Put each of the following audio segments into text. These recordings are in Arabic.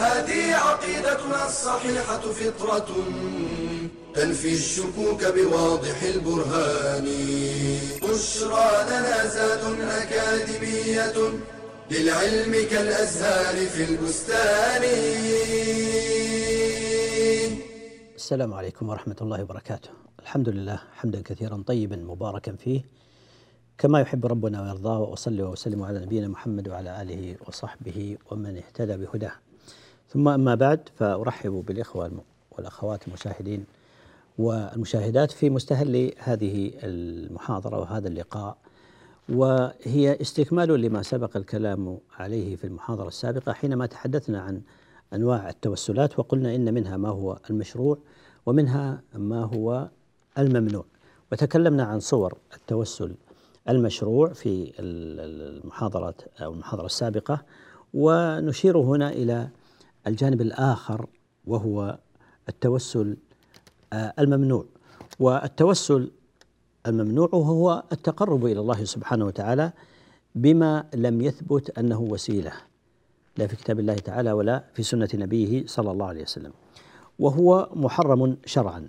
هذه عقيدتنا الصحيحة فطرة تنفي الشكوك بواضح البرهان. بشرى لنا زاد أكاديمية للعلم كالأزهار في البستان. السلام عليكم ورحمة الله وبركاته. الحمد لله حمدا كثيرا طيبا مباركا فيه. كما يحب ربنا ويرضاه وأصلي وأسلم على نبينا محمد وعلى آله وصحبه ومن اهتدى بهداه. ثم أما بعد فأرحب بالإخوة والأخوات المشاهدين والمشاهدات في مستهل هذه المحاضرة وهذا اللقاء وهي استكمال لما سبق الكلام عليه في المحاضرة السابقة حينما تحدثنا عن أنواع التوسلات وقلنا إن منها ما هو المشروع ومنها ما هو الممنوع. وتكلمنا عن صور التوسل المشروع في المحاضرة أو المحاضرة السابقة ونشير هنا إلى الجانب الآخر وهو التوسل الممنوع. والتوسل الممنوع هو التقرب إلى الله سبحانه وتعالى بما لم يثبت أنه وسيلة لا في كتاب الله تعالى ولا في سنة نبيه صلى الله عليه وسلم. وهو محرم شرعا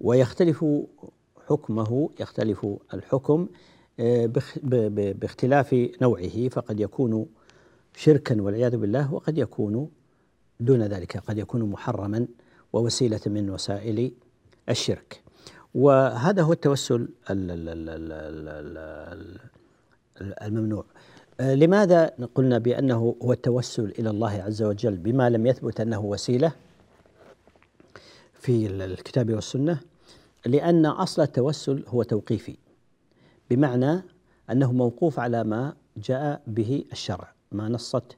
ويختلف حكمه يختلف الحكم باختلاف نوعه فقد يكون شركا والعياذ بالله وقد يكون دون ذلك قد يكون محرما ووسيلة من وسائل الشرك. وهذا هو التوسل الممنوع. لماذا قلنا بأنه هو التوسل إلى الله عز وجل بما لم يثبت أنه وسيلة في الكتاب والسنة؟ لأن أصل التوسل هو توقيفي بمعنى أنه موقوف على ما جاء به الشرع ما نصت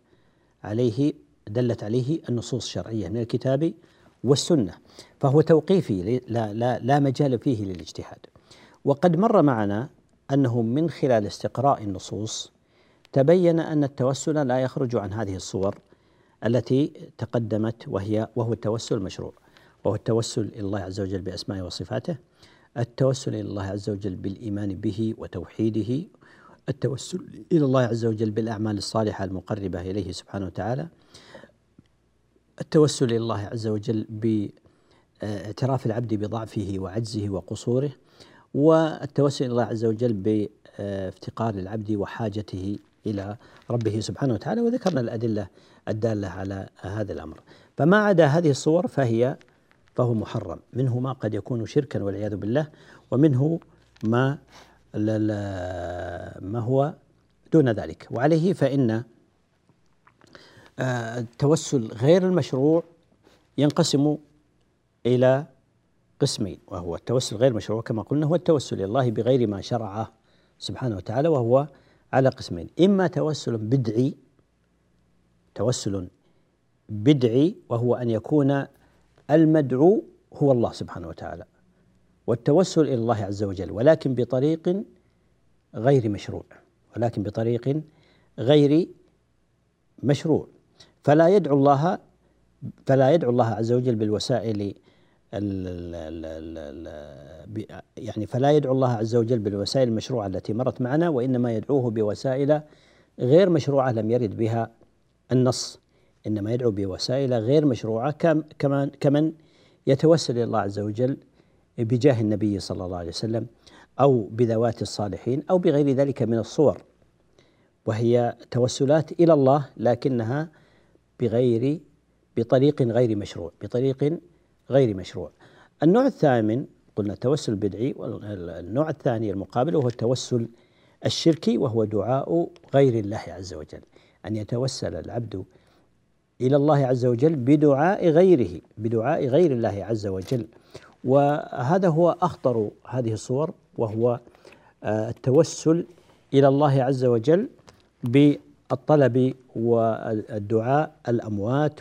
عليه دلت عليه النصوص الشرعية من الكتاب والسنة فهو توقيفي لا لا لا مجال فيه للاجتهاد. وقد مر معنا أنه من خلال استقراء النصوص تبين أن التوسل لا يخرج عن هذه الصور التي تقدمت وهي وهو التوسل المشروع وهو التوسل إلى الله عز وجل بأسمائه وصفاته التوسل إلى الله عز وجل بالإيمان به وتوحيده التوسل إلى الله عز وجل بالأعمال الصالحة المقربة إليه سبحانه وتعالى التوسل إلى الله عز وجل باعتراف العبد بضعفه وعجزه وقصوره والتوسل إلى الله عز وجل بافتقار العبد وحاجته إلى ربه سبحانه وتعالى وذكرنا الأدلة الدالة على هذا الأمر. فما عدا هذه الصور فهي فهو محرم. منه ما قد يكون شركا والعياذ بالله ومنه ما ما هو دون ذلك. وعليه فإن التوسل غير المشروع ينقسم إلى قسمين وهو التوسل غير المشروع كما قلنا هو التوسل إلى الله بغير ما شرعه سبحانه وتعالى وهو على قسمين إما توسل بدعي توسل بدعي وهو أن يكون المدعو هو الله سبحانه وتعالى والتوسل إلى الله عز وجل ولكن بطريق غير مشروع ولكن بطريق غير مشروع. فلا يدعو الله فلا يدعو الله عز وجل بالوسائل يعني فلا يدعو الله عز وجل بالوسائل المشروعة التي مرت معنا وإنما يدعوه بوسائل غير مشروعة لم يرد بها النص إنما يدعو بوسائل غير مشروعة كمان كمن يتوسل إلى الله عز وجل بجاه النبي صلى الله عليه وسلم أو بذوات الصالحين أو بغير ذلك من الصور وهي توسلات إلى الله لكنها بغير بطريق غير مشروع بطريق غير مشروع. النوع الثامن قلنا التوسل البدعي والنوع الثاني المقابل وهو التوسل الشركي وهو دعاء غير الله عز وجل. أن يتوسل العبد إلى الله عز وجل بدعاء غيره بدعاء غير الله عز وجل. وهذا هو أخطر هذه الصور وهو التوسل إلى الله عز وجل بالطلب والدعاء الأموات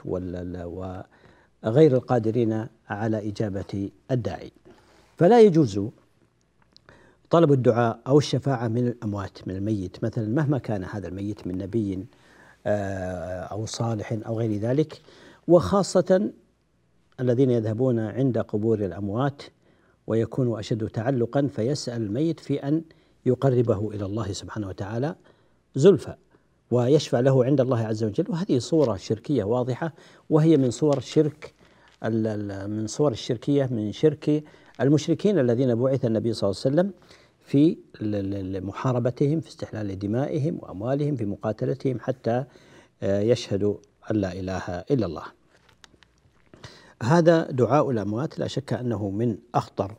غير القادرين على إجابة الداعي. فلا يجوز طلب الدعاء أو الشفاعة من الأموات من الميت. مثلا مهما كان هذا الميت من نبي آه، أو صالح أو غير ذلك. وخاصة الذين يذهبون عند قبور الأموات ويكون أشد تعلقا فيسأل الميت في أن يقربه إلى الله سبحانه وتعالى زلفى. ويشفع له عند الله عز وجل. وهذه صورة شركية واضحة وهي من صور الشرك من صور الشركية من شرك المشركين الذين بعث النبي صلى الله عليه وسلم في محاربتهم في استحلال دمائهم وأموالهم في مقاتلتهم حتى آه، يشهدوا أن لا إله إلا الله. هذا دعاء الأموات. لا شك أنه من أخطر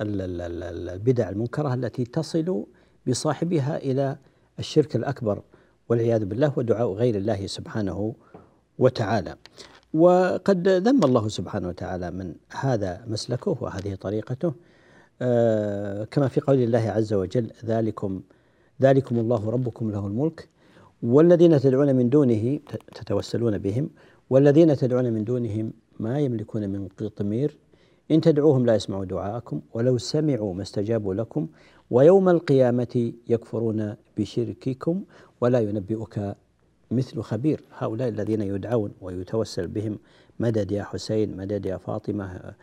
البدع المنكرة التي تصل بصاحبها إلى الشرك الأكبر. والعياذ بالله ودعاء غير الله سبحانه وتعالى. وقد ذم الله سبحانه وتعالى من هذا مسلكه وهذه طريقته. آه، كما في قول الله عز وجل ذلكم ذلكم الله ربكم له الملك. والذين تدعون من دونه تتوسلون بهم. والذين تدعون من دونهم ما يملكون من قطمير. إن تدعوهم لا يسمعوا دعاءكم ولو سمعوا ما استجابوا لكم ويوم القيامة يكفرون بشرككم ولا ينبئك مثل خبير. هؤلاء الذين يدعون ويتوسل بهم مدد يا حسين مدد يا فاطمة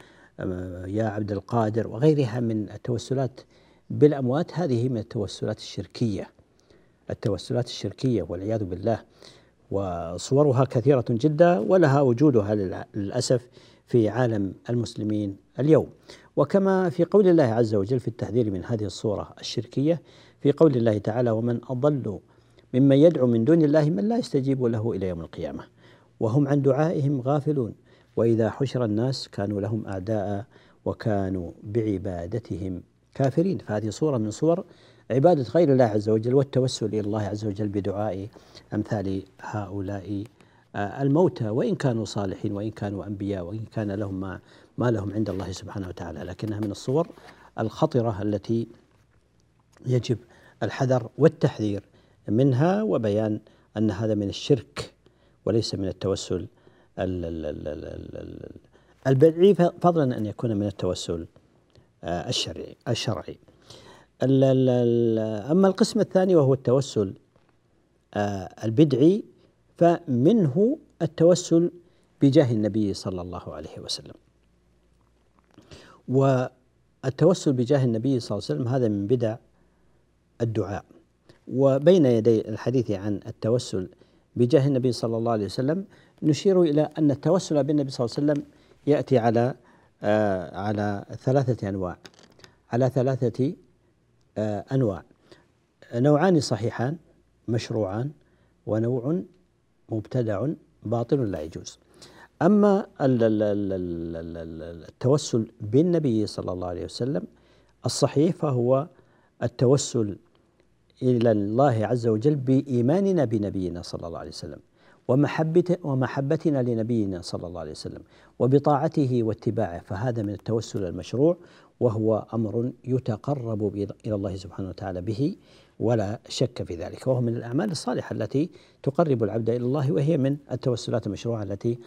يا عبد القادر وغيرها من التوسلات بالأموات. هذه من التوسلات الشركية التوسلات الشركية والعياذ بالله. وصورها كثيرة جدا ولها وجودها للأسف في عالم المسلمين اليوم. وكما في قول الله عز وجل في التحذير من هذه الصورة الشركية في قول الله تعالى ومن أضل ممن يدعو من دون الله من لا يستجيب له إلى يوم القيامة. وهم عن دعائهم غافلون. وإذا حشر الناس كانوا لهم أعداء وكانوا بعبادتهم كافرين. فهذه صورة من صور عبادة غير الله عز وجل والتوسل إلى الله عز وجل بدعاء أمثال هؤلاء الموتى وإن كانوا صالحين وإن كانوا أنبياء وإن كان لهم ما, ما لهم عند الله سبحانه وتعالى. لكنها من الصور الخطرة التي يجب الحذر والتحذير منها وبيان أن هذا من الشرك وليس من التوسل البدعي فضلا أن يكون من التوسل آه، الشرعي الشرعي. أما القسم الثاني وهو التوسل آه، البدعي فمنه التوسل بجاه النبي صلى الله عليه وسلم. والتوسل بجاه النبي صلى الله عليه وسلم هذا من بدع الدعاء. وبين يدي الحديث عن التوسل بجاه النبي صلى الله عليه وسلم نشير إلى أن التوسل بالنبي صلى الله عليه وسلم يأتي على آه على ثلاثة أنواع. على ثلاثة آه أنواع. نوعان صحيحان مشروعان ونوع مبتدع باطل لا يجوز. أما التوسل بالنبي صلى الله عليه وسلم الصحيح فهو التوسل إلى الله عز وجل بإيماننا بنبينا صلى الله عليه وسلم ومحبتنا لنبينا صلى الله عليه وسلم وبطاعته واتباعه فهذا من التوسل المشروع وهو أمر يتقرب إلى الله سبحانه وتعالى به ولا شك في ذلك. وهو من الأعمال الصالحة التي تقرب العبد إلى الله وهي من التوسلات المشروعة التي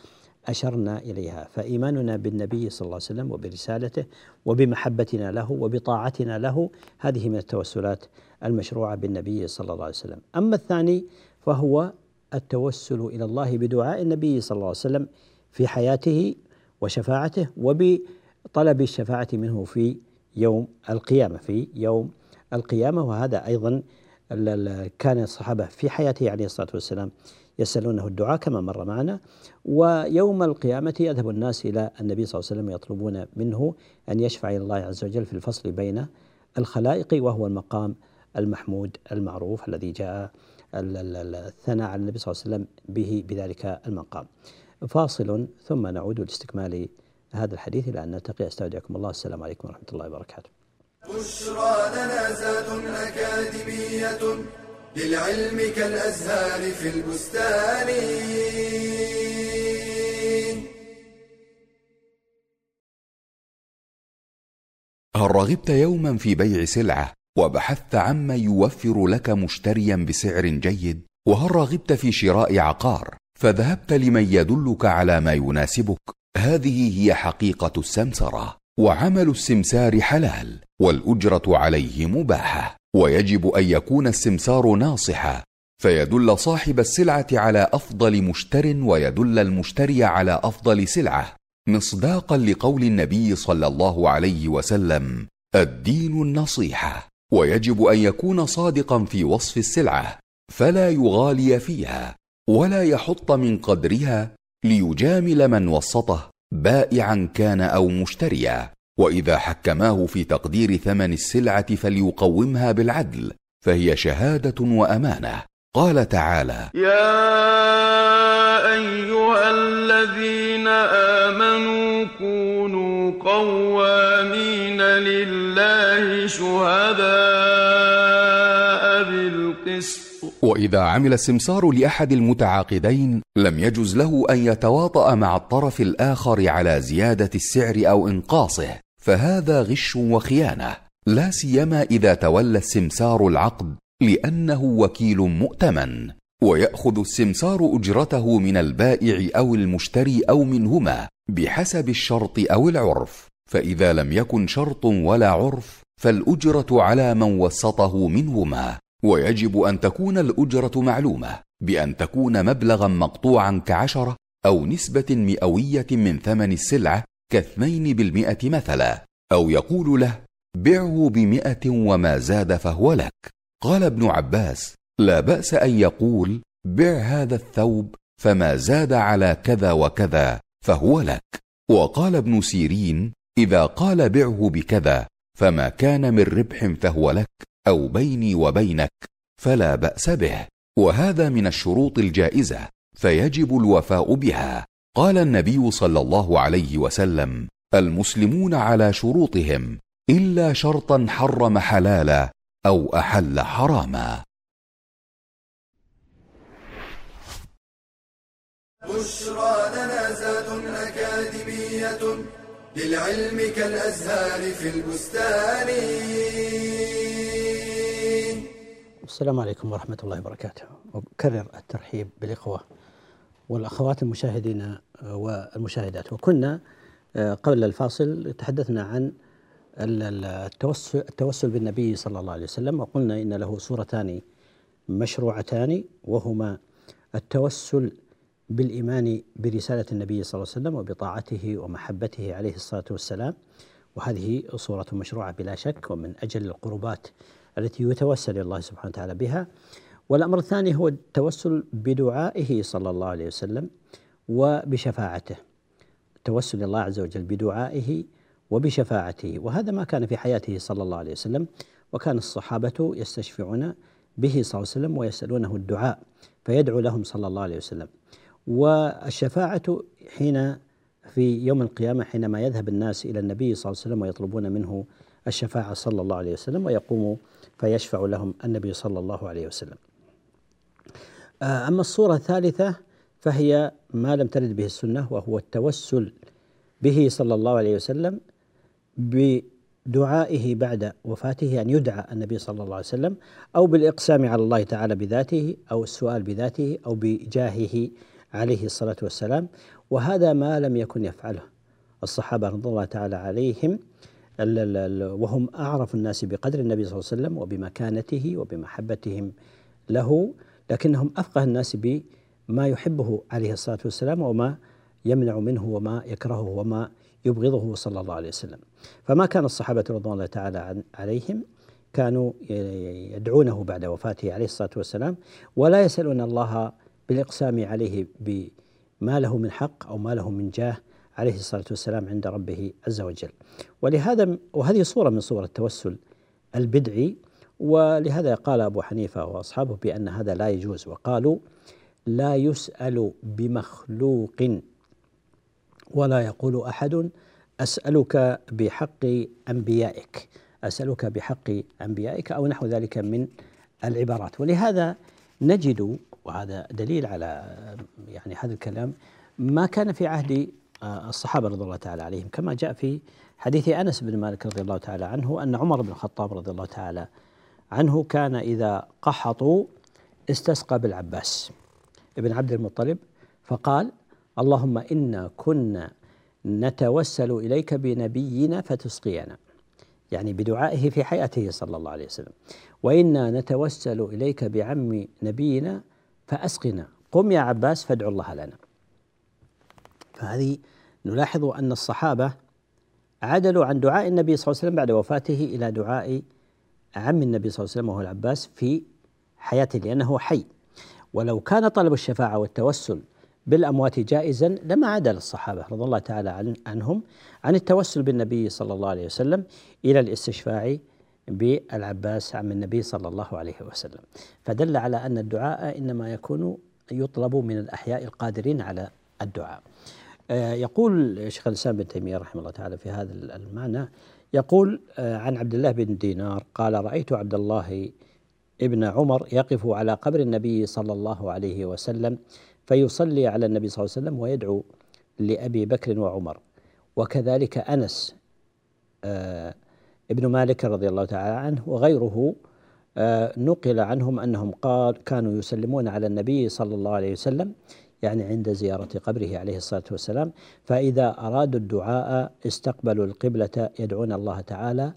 أشرنا إليها. فإيماننا بالنبي صلى الله عليه وسلم وبرسالته وبمحبتنا له وبطاعتنا له هذه من التوسلات المشروعة بالنبي صلى الله عليه وسلم. أما الثاني فهو التوسل إلى الله بدعاء النبي صلى الله عليه وسلم في حياته وشفاعته وبطلب الشفاعة منه في يوم القيامة في يوم القيامة وهذا أيضا كان الصحابة في حياته عليه الصلاة والسلام يسألونه الدعاء كما مر معنا. ويوم القيامة يذهب الناس إلى النبي صلى الله عليه وسلم يطلبون منه أن يشفع إلى الله عز وجل في الفصل بين الخلائق وهو المقام المحمود المعروف الذي جاء الثناء على النبي صلى الله عليه وسلم به بذلك المقام. فاصل ثم نعود لاستكمال هذا الحديث إلى أن نلتقي. أستودعكم الله. السلام عليكم ورحمة الله وبركاته. بشرى لنا زاد أكاديمية للعلم كالأزهار في البستان. هل رغبت يوما في بيع سلعة وبحثت عما يوفر لك مشتريا بسعر جيد؟ وهل رغبت في شراء عقار فذهبت لمن يدلك على ما يناسبك؟ هذه هي حقيقة السمسرة. وعمل السمسار حلال والأجرة عليه مباحة. ويجب أن يكون السمسار ناصحا. فيدل صاحب السلعة على أفضل مشتر ويدل المشتري على أفضل سلعة. مصداقا لقول النبي صلى الله عليه وسلم الدين النصيحة. ويجب أن يكون صادقا في وصف السلعة فلا يغالي فيها ولا يحط من قدرها ليجامل من وسطه. بائعا كان أو مشتريا وإذا حكماه في تقدير ثمن السلعة فليقومها بالعدل فهي شهادة وأمانة. قال تعالى يا أيها الذين آمنوا كونوا قوامين لله شهداء. وإذا عمل السمسار لأحد المتعاقدين لم يجز له أن يتواطأ مع الطرف الآخر على زيادة السعر أو إنقاصه فهذا غش وخيانة. لا سيما إذا تولى السمسار العقد لأنه وكيل مؤتمن ويأخذ السمسار أجرته من البائع أو المشتري أو منهما بحسب الشرط أو العرف فإذا لم يكن شرط ولا عرف فالأجرة على من وسطه منهما. ويجب أن تكون الأجرة معلومة بأن تكون مبلغا مقطوعا كعشرة أو نسبة مئوية من ثمن السلعة كاثنين بالمئة مثلا. أو يقول له بعه بمئة وما زاد فهو لك. قال ابن عباس لا بأس أن يقول بع هذا الثوب فما زاد على كذا وكذا فهو لك. وقال ابن سيرين إذا قال بعه بكذا فما كان من ربح فهو لك. أو بيني وبينك فلا بأس به. وهذا من الشروط الجائزة فيجب الوفاء بها. قال النبي صلى الله عليه وسلم المسلمون على شروطهم إلا شرطا حرم حلالا أو أحل حراما. بشرى لنا زاد أكاديمية للعلم كالأزهار في البستان. السلام عليكم ورحمة الله وبركاته. أكرر الترحيب بالإخوة والأخوات المشاهدين والمشاهدات. وكنا آه، قبل الفاصل تحدثنا عن التوسل, التوسل بالنبي صلى الله عليه وسلم وقلنا إن له صورتان مشروعتان وهما التوسل بالإيمان برسالة النبي صلى الله عليه وسلم وبطاعته ومحبته عليه الصلاة والسلام. وهذه صورة مشروعة بلا شك ومن أجل القربات التي يتوسل الله سبحانه وتعالى بها. والأمر الثاني هو التوسل بدعائه صلى الله عليه وسلم وبشفاعته. توسل الله عز وجل بدعائه وبشفاعته. وهذا ما كان في حياته صلى الله عليه وسلم. وكان الصحابة يستشفعون به صلى الله عليه وسلم ويسألونه الدعاء فيدعو لهم صلى الله عليه وسلم. والشفاعة حين في يوم القيامة حينما يذهب الناس إلى النبي صلى الله عليه وسلم ويطلبون منه الشفاعة صلى الله عليه وسلم ويقوم فيشفع لهم النبي صلى الله عليه وسلم. آه، أما الصورة الثالثة فهي ما لم ترد به السنة وهو التوسل به صلى الله عليه وسلم بدعائه بعد وفاته أن يدعى النبي صلى الله عليه وسلم أو بالإقسام على الله تعالى بذاته أو السؤال بذاته أو بجاهه عليه الصلاة والسلام. وهذا ما لم يكن يفعله الصحابة رضي الله تعالى عليهم وهم أعرف الناس بقدر النبي صلى الله عليه وسلم وبمكانته وبمحبتهم له لكنهم أفقه الناس بما يحبه عليه الصلاة والسلام وما يمنع منه وما يكرهه وما يبغضه صلى الله عليه وسلم. فما كان الصحابة رضوان الله تعالى عليهم كانوا يدعونه بعد وفاته عليه الصلاة والسلام ولا يسألون الله بالإقسام عليه بما له من حق أو ما له من جاه عليه الصلاة والسلام عند ربه عز وجل. ولهذا وهذه صورة من صور التوسل البدعي ولهذا قال أبو حنيفة وأصحابه بأن هذا لا يجوز وقالوا لا يسأل بمخلوق ولا يقول أحد أسألك بحق أنبيائك أسألك بحق أنبيائك أو نحو ذلك من العبارات. ولهذا نجد وهذا دليل على يعني هذا الكلام ما كان في عهد الصحابة رضي الله تعالى عليهم كما جاء في حديث أنس بن مالك رضي الله تعالى عنه أن عمر بن الخطاب رضي الله تعالى عنه كان إذا قحطوا استسقى بالعباس ابن عبد المطلب فقال اللهم إنا كنا نتوسل إليك بنبينا فتسقينا. يعني بدعائه في حياته صلى الله عليه وسلم. وإنا نتوسل إليك بعم نبينا فأسقنا. قم يا عباس فادعو الله لنا. فهذه نلاحظ أن الصحابة عدلوا عن دعاء النبي صلى الله عليه وسلم بعد وفاته إلى دعاء عم النبي صلى الله عليه وسلم وهو العباس في حياته لأنه حي. ولو كان طلب الشفاعة والتوسل بالأموات جائزا لما عدل الصحابة رضي الله تعالى عن عنهم عن التوسل بالنبي صلى الله عليه وسلم إلى الاستشفاع بالعباس عم النبي صلى الله عليه وسلم. فدل على أن الدعاء إنما يكون يطلب من الأحياء القادرين على الدعاء. يقول شيخ الإسلام بن تيمية رحمه الله تعالى في هذا المعنى يقول آه، عن عبد الله بن دينار قال رأيت عبد الله ابن عمر يقف على قبر النبي صلى الله عليه وسلم فيصلي على النبي صلى الله عليه وسلم ويدعو لأبي بكر وعمر. وكذلك أنس آه ابن مالك رضي الله تعالى عنه وغيره آه نقل عنهم أنهم قال كانوا يسلمون على النبي صلى الله عليه وسلم يعني عند زيارة قبره عليه الصلاة والسلام. فإذا أرادوا الدعاء استقبلوا القبلة يدعون الله تعالى.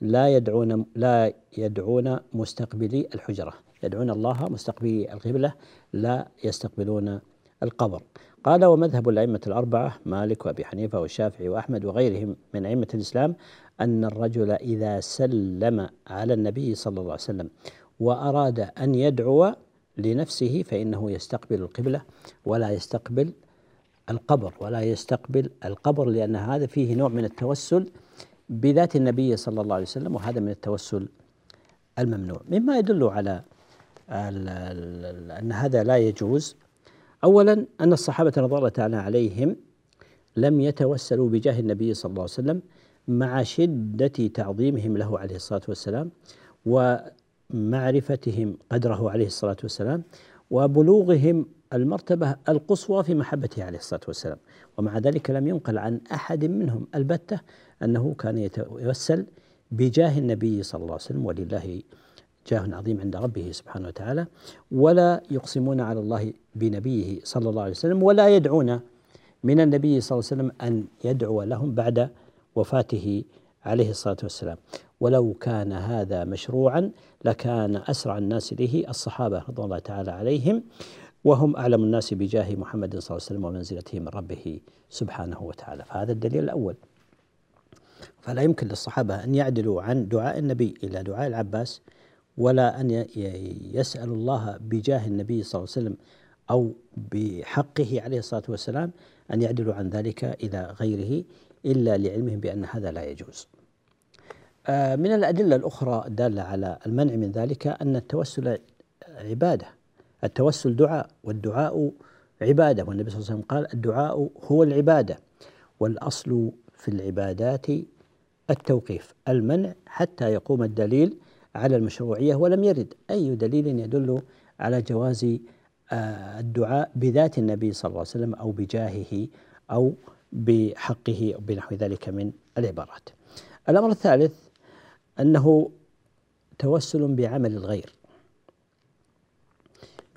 لا يدعون لا يدعون مستقبلي الحجرة. يدعون الله مستقبلي القبلة لا يستقبلون القبر. قال ومذهب الأئمة الأربعة مالك وأبي حنيفة والشافعي وأحمد وغيرهم من أئمة الإسلام أن الرجل إذا سلم على النبي صلى الله عليه وسلم وأراد أن يدعو لنفسه فإنه يستقبل القبلة ولا يستقبل القبر ولا يستقبل القبر لأن هذا فيه نوع من التوسل بذات النبي صلى الله عليه وسلم وهذا من التوسل الممنوع. مما يدل على أن هذا لا يجوز. أولا أن الصحابة رضي الله تعالى عليهم لم يتوسلوا بجاه النبي صلى الله عليه وسلم مع شدة تعظيمهم له عليه الصلاة والسلام ومعرفتهم قدره عليه الصلاة والسلام وبلوغهم المرتبة القصوى في محبته عليه الصلاة والسلام. ومع ذلك لم ينقل عن أحد منهم البتة أنه كان يتوسل بجاه النبي صلى الله عليه وسلم ولله جاه عظيم عند ربه سبحانه وتعالى ولا يقسمون على الله بنبيه صلى الله عليه وسلم ولا يدعون من النبي صلى الله عليه وسلم أن يدعو لهم بعد وفاته عليه الصلاة والسلام. ولو كان هذا مشروعا لكان أسرع الناس اليه الصحابة رضوان الله تعالى عليهم وهم أعلم الناس بجاه محمد صلى الله عليه وسلم ومنزلته من ربه سبحانه وتعالى. فهذا الدليل الأول. فلا يمكن للصحابة أن يعدلوا عن دعاء النبي إلى دعاء العباس ولا أن يسأل الله بجاه النبي صلى الله عليه وسلم أو بحقه عليه الصلاة والسلام أن يعدلوا عن ذلك إلى غيره إلا لعلمهم بأن هذا لا يجوز. من الأدلة الأخرى الدالة على المنع من ذلك أن التوسل عبادة. التوسل دعاء والدعاء عبادة. والنبي صلى الله عليه وسلم قال الدعاء هو العبادة والأصل في العبادات التوقيف المنع حتى يقوم الدليل على المشروعية ولم يرد أي دليل يدل على جواز آه، الدعاء بذات النبي صلى الله عليه وسلم أو بجاهه أو بحقه أو بنحو ذلك من العبارات. الأمر الثالث أنه توسل بعمل الغير.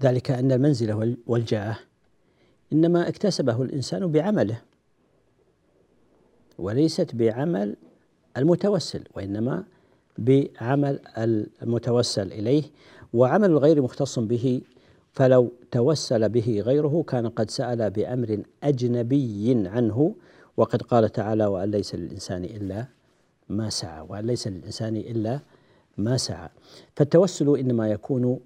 ذلك أن المنزلة والجاه إنما اكتسبه الإنسان بعمله وليست بعمل المتوسل وإنما بعمل المتوسل إليه. وعمل الغير مختص به فلو توسل به غيره كان قد سأل بأمر أجنبي عنه وقد قال تعالى وأن ليس للإنسان إلا ما سعى وان ليس للإنسان إلا ما سعى. فالتوسل إنما يكون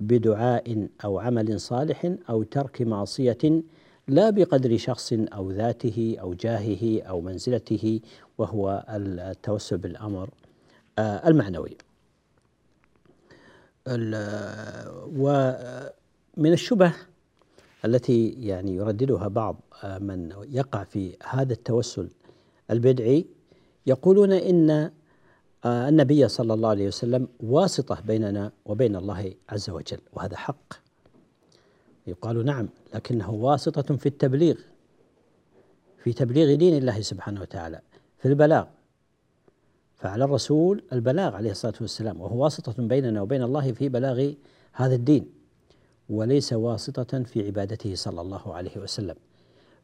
بدعاء أو عمل صالح أو ترك معصية لا بقدر شخص أو ذاته أو جاهه أو منزلته وهو التوسل بالأمر آه، المعنوي. ومن الشبه التي يعني يرددها بعض آه، من يقع في هذا التوسل البدعي يقولون إن آه، النبي صلى الله عليه وسلم واسطة بيننا وبين الله عز وجل وهذا حق. يقال نعم لكنه واسطة في التبليغ في تبليغ دين الله سبحانه وتعالى في البلاغ. فعلى الرسول البلاغ عليه الصلاة والسلام وهو واسطة بيننا وبين الله في بلاغ هذا الدين وليس واسطة في عبادته صلى الله عليه وسلم.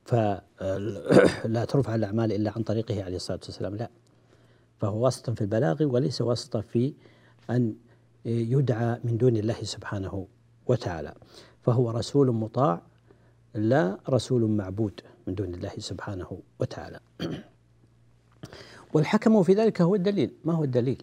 فلا ترفع الأعمال إلا عن طريقه عليه الصلاة والسلام لا. فهو واسطة في البلاغ وليس واسطة في أن يدعى من دون الله سبحانه وتعالى. فهو رسول مطاع لا رسول معبود من دون الله سبحانه وتعالى. والحكم في ذلك هو الدليل. ما هو الدليل؟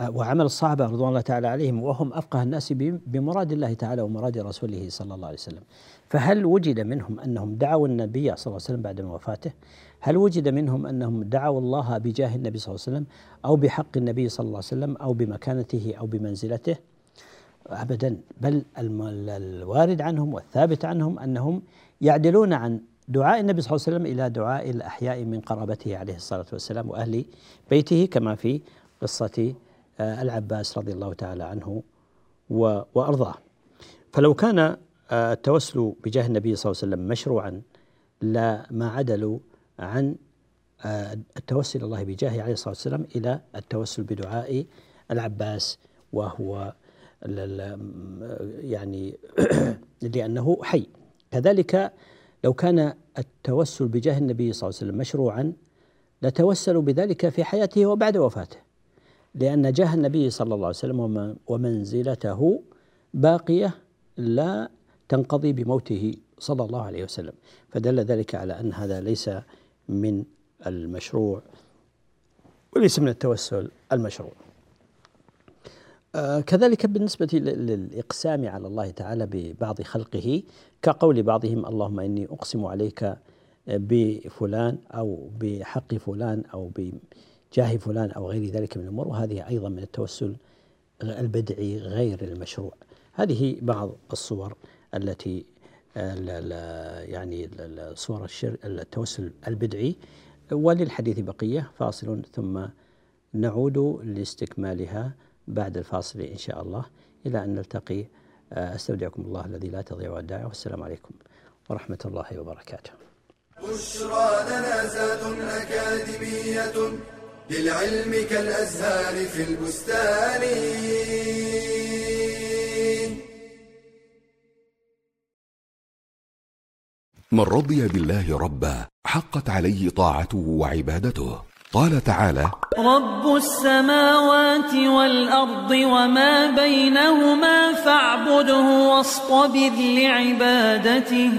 وعمل الصحابة رضوان الله تعالى عليهم وهم أفقه الناس بمراد الله تعالى ومراد رسوله صلى الله عليه وسلم. فهل وجد منهم أنهم دعوا النبي صلى الله عليه وسلم بعد وفاته؟ هل وجد منهم أنهم دعوا الله بجاه النبي صلى الله عليه وسلم أو بحق النبي صلى الله عليه وسلم أو بمكانته أو بمنزلته؟ أبدا. بل الوارد عنهم والثابت عنهم أنهم يعدلون عن دعاء النبي صلى الله عليه وسلم إلى دعاء الأحياء من قرابته عليه الصلاة والسلام وأهل بيته كما في قصة العباس رضي الله تعالى عنه وأرضاه. فلو كان آه، التوسل بجاه النبي صلى الله عليه وسلم مشروعا لا ما عدلوا عن آه، التوسل الله بجاهه عليه الصلاة والسلام إلى التوسل بدعاء العباس وهو يعني لأنه حي. كذلك لو كان التوسل بجاه النبي صلى الله عليه وسلم مشروعا لتوسلوا بذلك في حياته وبعد وفاته. لأن جاه النبي صلى الله عليه وسلم ومنزلته باقية لا تنقضي بموته صلى الله عليه وسلم. فدل ذلك على أن هذا ليس من المشروع وليس من التوسل المشروع. آه كذلك بالنسبة للإقسام على الله تعالى ببعض خلقه كقول بعضهم اللهم إني أقسم عليك بفلان أو بحق فلان أو بجاه فلان أو غير ذلك من الأمور وهذه أيضا من التوسل البدعي غير المشروع هذه بعض الصور التي يعني صور التوسل البدعي وللحديث بقية فاصل ثم نعود لاستكمالها بعد الفاصل إن شاء الله إلى أن نلتقي أستودعكم الله الذي لا تضيع ودائعه والسلام عليكم ورحمة الله وبركاته. بشرى أكاديمية للعلم كالأزهار في البستان. من رضي بالله ربا حقت عليه طاعته وعبادته. قال تعالى رب السماوات والأرض وما بينهما فاعبده واصطبر لعبادته.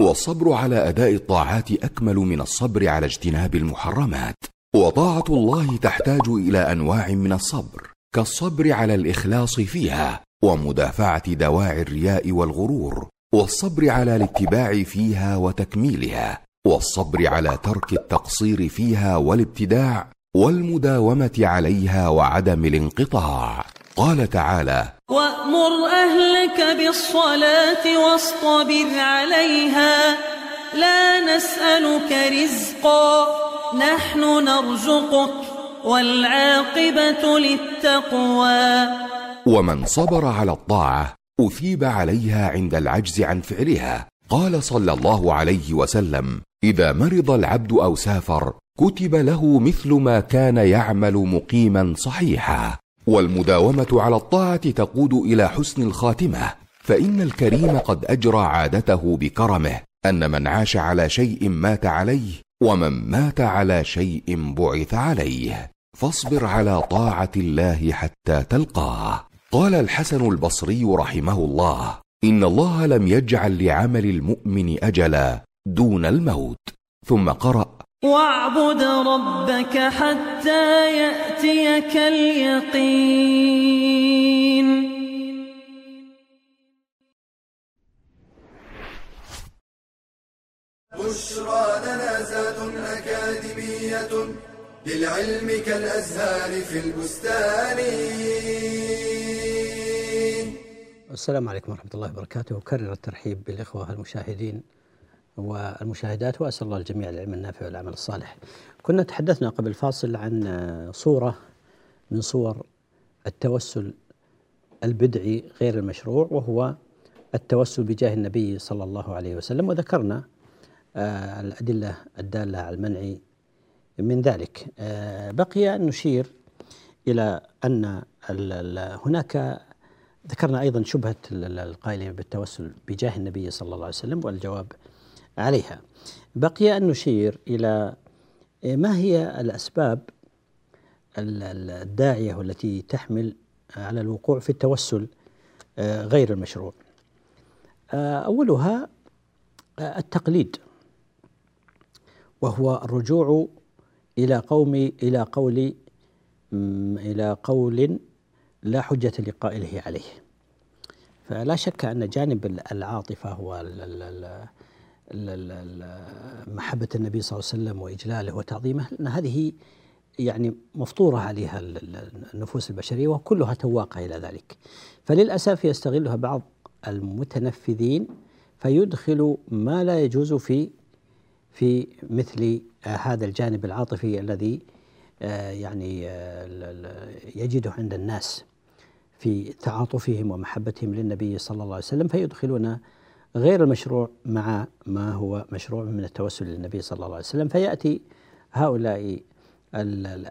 والصبر على أداء الطاعات أكمل من الصبر على اجتناب المحرمات. وطاعة الله تحتاج إلى أنواع من الصبر كالصبر على الإخلاص فيها ومدافعة دواعي الرياء والغرور والصبر على الاتباع فيها وتكميلها والصبر على ترك التقصير فيها والابتداع والمداومة عليها وعدم الانقطاع. قال تعالى وأمر أهلك بالصلاة واصطبر عليها لا نسألك رزقا. نحن نرزقك والعاقبة للتقوى. ومن صبر على الطاعة أثيب عليها عند العجز عن فعلها. قال صلى الله عليه وسلم إذا مرض العبد أو سافر كتب له مثل ما كان يعمل مقيما صحيحا. والمداومة على الطاعة تقود إلى حسن الخاتمة. فإن الكريم قد أجرى عادته بكرمه أن من عاش على شيء مات عليه ومن مات على شيء بعث عليه فاصبر على طاعة الله حتى تلقاه. قال الحسن البصري رحمه الله إن الله لم يجعل لعمل المؤمن أجلا دون الموت. ثم قرأ واعبد ربك حتى يأتيك اليقين. بشرى لنا زاد أكاديمية للعلم كالأزهار في البستان. السلام عليكم ورحمة الله وبركاته. أكرر الترحيب بالإخوة المشاهدين والمشاهدات وأسأل الله الجميع العلم النافع والعمل الصالح. كنا تحدثنا قبل فاصل عن صورة من صور التوسل البدعي غير المشروع وهو التوسل بجاه النبي صلى الله عليه وسلم وذكرنا الأدلة الدالة على المنع من ذلك. آه، بقي أن نشير إلى أن هناك ذكرنا أيضا شبهة القائلين بالتوسل بجاه النبي صلى الله عليه وسلم والجواب عليها. بقي أن نشير إلى ما هي الأسباب الداعية والتي تحمل على الوقوع في التوسل آه، غير المشروع؟ آه، أولها آه، التقليد. وهو الرجوع إلى قوم إلى قول إلى قول لا حجة لقائله عليه. فلا شك أن جانب العاطفة هو محبة النبي صلى الله عليه وسلم وإجلاله وتعظيمه أن هذه يعني مفطورة عليها النفوس البشرية وكلها تواقة إلى ذلك. فللأسف يستغلها بعض المتنفذين فيدخل ما لا يجوز في في مثل هذا الجانب العاطفي الذي آه، يعني آه، يجده عند الناس في تعاطفهم ومحبتهم للنبي صلى الله عليه وسلم فيدخلون غير المشروع مع ما هو مشروع من التوسل للنبي صلى الله عليه وسلم فيأتي هؤلاء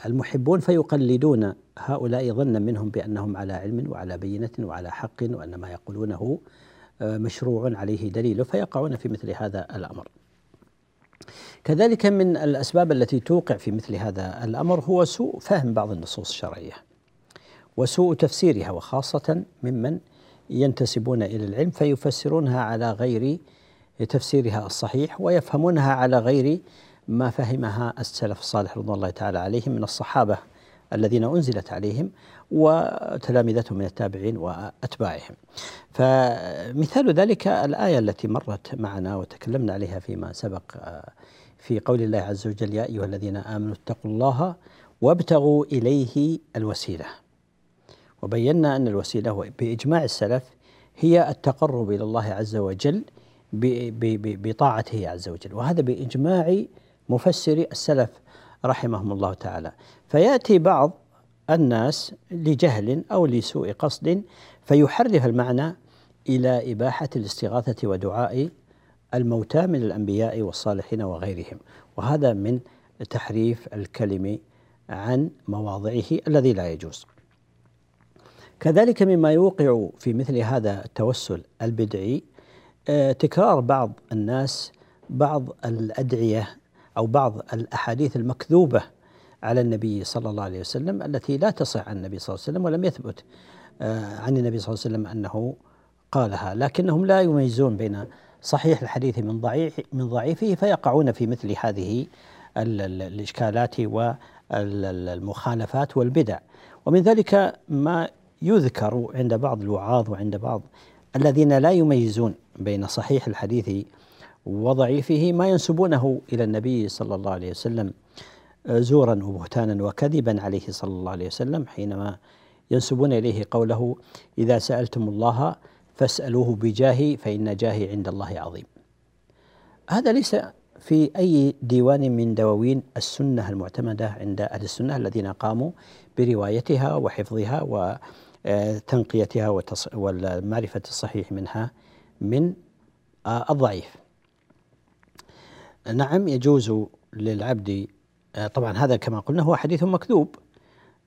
المحبون فيقلدون هؤلاء ظنا منهم بأنهم على علم وعلى بينة وعلى حق وأن ما يقولونه آه، مشروع عليه دليل فيقعون في مثل هذا الأمر. كذلك من الأسباب التي توقع في مثل هذا الأمر هو سوء فهم بعض النصوص الشرعية وسوء تفسيرها وخاصة ممن ينتسبون إلى العلم فيفسرونها على غير تفسيرها الصحيح ويفهمونها على غير ما فهمها السلف الصالح رضوان الله تعالى عليهم من الصحابة. الذين أنزلت عليهم وتلامذتهم من التابعين وأتباعهم. فمثال ذلك الآية التي مرت معنا وتكلمنا عليها فيما سبق آه، في قول الله عز وجل يا أيها الذين آمنوا اتقوا الله وابتغوا إليه الوسيلة. وبينا أن الوسيلة بإجماع السلف هي التقرب إلى الله عز وجل بطاعته عز وجل وهذا بإجماع مفسري السلف رحمهم الله تعالى فيأتي بعض الناس لجهل أو لسوء قصد فيحرف المعنى إلى إباحة الاستغاثة ودعاء الموتى من الأنبياء والصالحين وغيرهم وهذا من تحريف الكلم عن مواضعه الذي لا يجوز. كذلك مما يوقع في مثل هذا التوسل البدعي آه، تكرار بعض الناس بعض الأدعية أو بعض الأحاديث المكذوبة على النبي صلى الله عليه وسلم التي لا تصح عن النبي صلى الله عليه وسلم ولم يثبت آه، عن النبي صلى الله عليه وسلم أنه قالها. لكنهم لا يميزون بين صحيح الحديث من ضعيف من ضعيفه فيقعون في مثل هذه الإشكالات والمخالفات والبدع. ومن ذلك ما يذكر عند بعض الوعاظ وعند بعض الذين لا يميزون بين صحيح الحديث وضعيفه ما ينسبونه إلى النبي صلى الله عليه وسلم زورا وبهتانا وكذبا عليه صلى الله عليه وسلم حينما ينسبون إليه قوله إذا سألتم الله فاسألوه بجاهي فإن جاهي عند الله عظيم. هذا ليس في أي ديوان من دواوين السنة المعتمدة عند أهل السنة الذين قاموا بروايتها وحفظها وتنقيتها ومعرفه الصحيح منها من الضعيف. نعم يجوز للعبد آه، طبعا هذا كما قلنا هو حديث مكذوب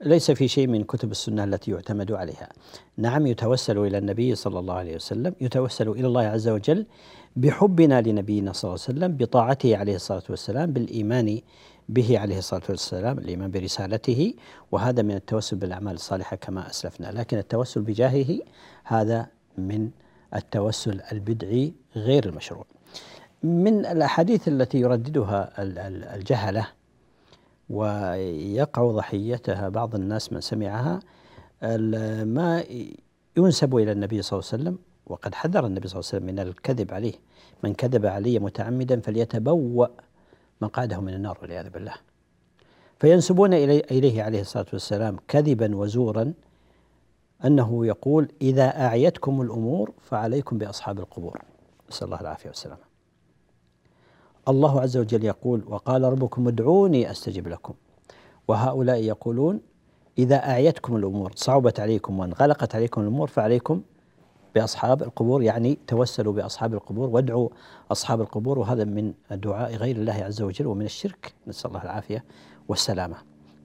ليس في شيء من كتب السنة التي يعتمد عليها. نعم يتوسل إلى النبي صلى الله عليه وسلم، يتوسل إلى الله عز وجل بحبنا لنبينا صلى الله عليه وسلم، بطاعته عليه الصلاة والسلام، بالإيمان به عليه الصلاة والسلام، الإيمان برسالته، وهذا من التوسل بالأعمال الصالحة كما أسلفنا، لكن التوسل بجاهه هذا من التوسل البدعي غير المشروع. من الأحاديث التي يرددها الجهلة ويقع ضحيتها بعض الناس من سمعها ما ينسب إلى النبي صلى الله عليه وسلم وقد حذر النبي صلى الله عليه وسلم من الكذب عليه. من كذب علي متعمدا فليتبوأ مقعده من النار والعياذ بالله. فينسبون إليه عليه الصلاة والسلام كذبا وزورا أنه يقول إذا أعيتكم الأمور فعليكم بأصحاب القبور. نسأل الله العافية والسلامة. الله عز وجل يقول وقال ربكم ادعوني أستجب لكم. وهؤلاء يقولون إذا أعيتكم الأمور صعبت عليكم وانغلقت عليكم الأمور فعليكم بأصحاب القبور يعني توسلوا بأصحاب القبور وادعوا أصحاب القبور وهذا من دعاء غير الله عز وجل ومن الشرك. نسأل الله العافية والسلامة.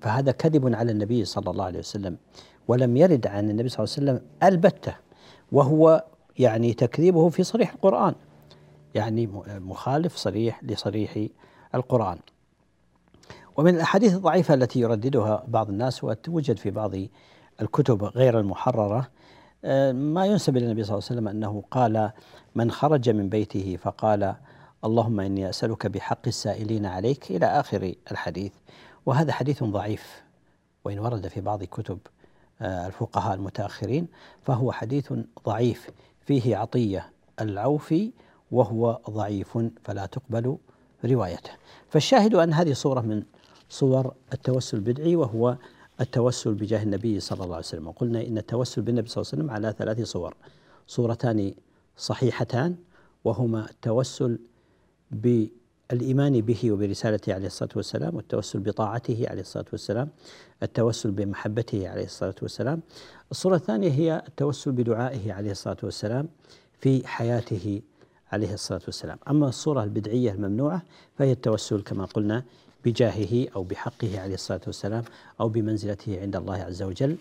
فهذا كذب على النبي صلى الله عليه وسلم ولم يرد عن النبي صلى الله عليه وسلم ألبتة وهو يعني تكذيبه في صريح القرآن. يعني مخالف صريح لصريح القرآن. ومن الأحاديث الضعيفة التي يرددها بعض الناس وتوجد في بعض الكتب غير المحررة آه، ما ينسب إلى النبي صلى الله عليه وسلم أنه قال من خرج من بيته فقال اللهم إني أسألك بحق السائلين عليك إلى آخر الحديث. وهذا حديث ضعيف وإن ورد في بعض كتب آه، الفقهاء المتأخرين فهو حديث ضعيف فيه عطية العوفي وهو ضعيف فلا تقبل روايته. فالشاهد أن هذه صورة من صور التوسل البدعي وهو التوسل بجاه النبي صلى الله عليه وسلم. وقلنا إن التوسل بالنبي صلى الله عليه وسلم على ثلاث صور. صورتان صحيحتان وهما التوسل بالإيمان به وبرسالته عليه الصلاة والسلام والتوسل بطاعته عليه الصلاة والسلام التوسل بمحبته عليه الصلاة والسلام. الصورة الثانية هي التوسل بدعائه عليه الصلاة والسلام في حياته عليه الصلاة والسلام. أما الصورة البدعية الممنوعة فهي التوسل كما قلنا بجاهه أو بحقه عليه الصلاة والسلام أو بمنزلته عند الله عز وجل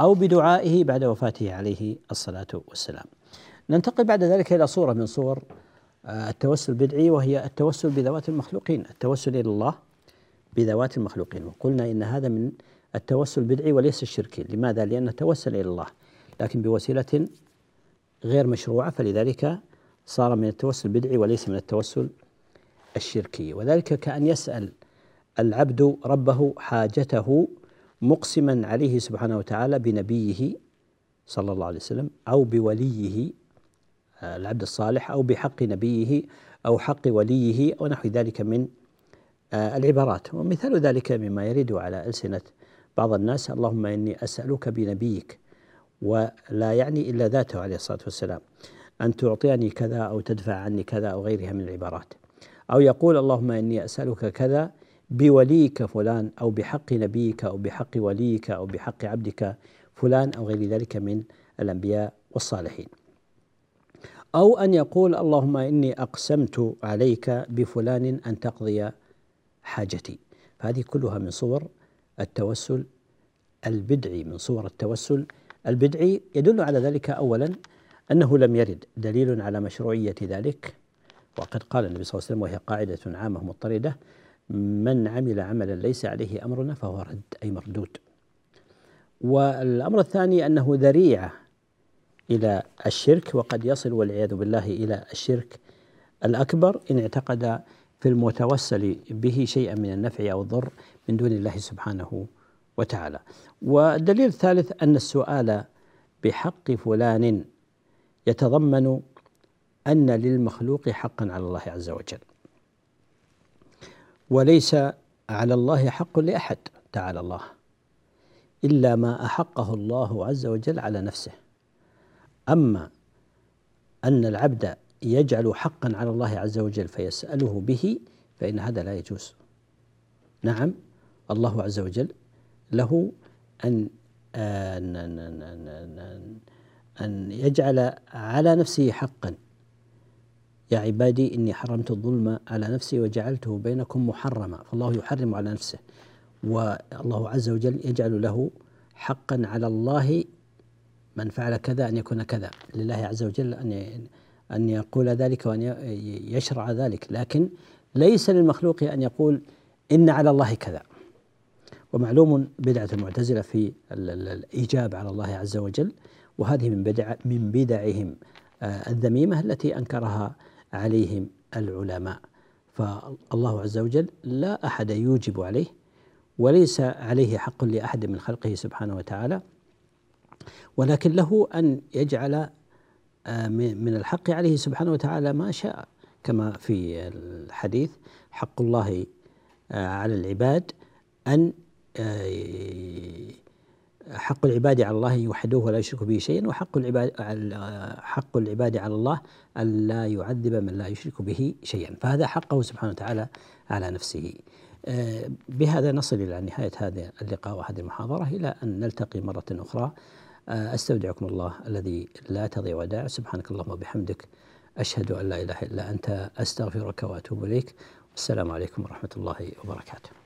أو بدعائه بعد وفاته عليه الصلاة والسلام. ننتقل بعد ذلك إلى صورة من صور آه، التوسل البدعي وهي التوسل بذوات المخلوقين التوسل إلى الله بذوات المخلوقين. وقلنا إن هذا من التوسل البدعي وليس الشركي لماذا؟ لأنه توسل إلى الله لكن بوسيلة غير مشروعة. فلذلك صار من التوسل البدعي وليس من التوسل الشركي. وذلك كأن يسأل العبد ربه حاجته مقسما عليه سبحانه وتعالى بنبيه صلى الله عليه وسلم أو بوليه آه، العبد الصالح أو بحق نبيه أو حق وليه أو نحو ذلك من آه، العبارات. ومثال ذلك مما يرد على ألسنة بعض الناس اللهم إني أسألك بنبيك ولا يعني إلا ذاته عليه الصلاة والسلام. أن تعطيني كذا أو تدفع عني كذا أو غيرها من العبارات. أو يقول اللهم إني أسألك كذا بوليك فلان أو بحق نبيك أو بحق وليك أو بحق عبدك فلان أو غير ذلك من الأنبياء والصالحين. أو أن يقول اللهم إني أقسمت عليك بفلان أن تقضي حاجتي. فهذه كلها من صور التوسل البدعي من صور التوسل البدعي يدل على ذلك أولا أنه لم يرد دليل على مشروعية ذلك وقد قال النبي صلى الله عليه وسلم وهي قاعدة عامة مضطردة من عمل عملا ليس عليه أمرنا فهو رد أي مردود. والأمر الثاني أنه ذريعه إلى الشرك وقد يصل والعياذ بالله إلى الشرك الأكبر إن اعتقد في المتوسل به شيئا من النفع أو الضر من دون الله سبحانه وتعالى. والدليل الثالث أن السؤال بحق فلان يتضمن أن للمخلوق حقا على الله عز وجل. وليس على الله حق لأحد تعالى الله إلا ما أحقه الله عز وجل على نفسه أما أن العبد يجعل حقا على الله عز وجل فيسأله به فإن هذا لا يجوز نعم الله عز وجل له أن, أن, أن, أن يجعل على نفسه حقا. يا عبادي إني حرمت الظلم على نفسي وجعلته بينكم محرما فالله يحرم على نفسه. والله عز وجل يجعل له حقا على الله من فعل كذا أن يكون كذا. لله عز وجل أن أن يقول ذلك وأن يشرع ذلك. لكن ليس للمخلوق أن يقول إن على الله كذا. ومعلوم بدعة المعتزلة في الإيجاب على الله عز وجل. وهذه من بدع من بدعهم آه، الذميمة التي أنكرها عليهم العلماء. فالله عز وجل لا أحد يوجب عليه وليس عليه حق لأحد من خلقه سبحانه وتعالى ولكن له أن يجعل آه، من الحق عليه سبحانه وتعالى ما شاء. كما في الحديث حق الله آه، على العباد آه، حق العباد على الله يوحدوه ولا يشركوا به شيئا وحق العباد حق العباد على الله أن لا يعذب من لا يشرك به شيئا. فهذا حقه سبحانه وتعالى على نفسه. آه، بهذا نصل إلى نهاية هذا اللقاء وهذه المحاضرة. إلى أن نلتقي مرة أخرى. آه، أستودعكم الله الذي لا تضيع ودائع سبحانك اللهم وبحمدك. أشهد أن لا إله إلا أنت. أستغفرك وأتوب إليك. والسلام عليكم ورحمة الله وبركاته.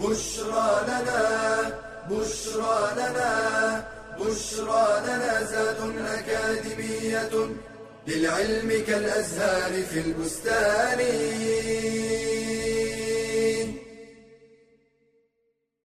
بشرى لنا بشرى لنا بشرى لنا زاد أكاديمية للعلم كالأزهار في البستان.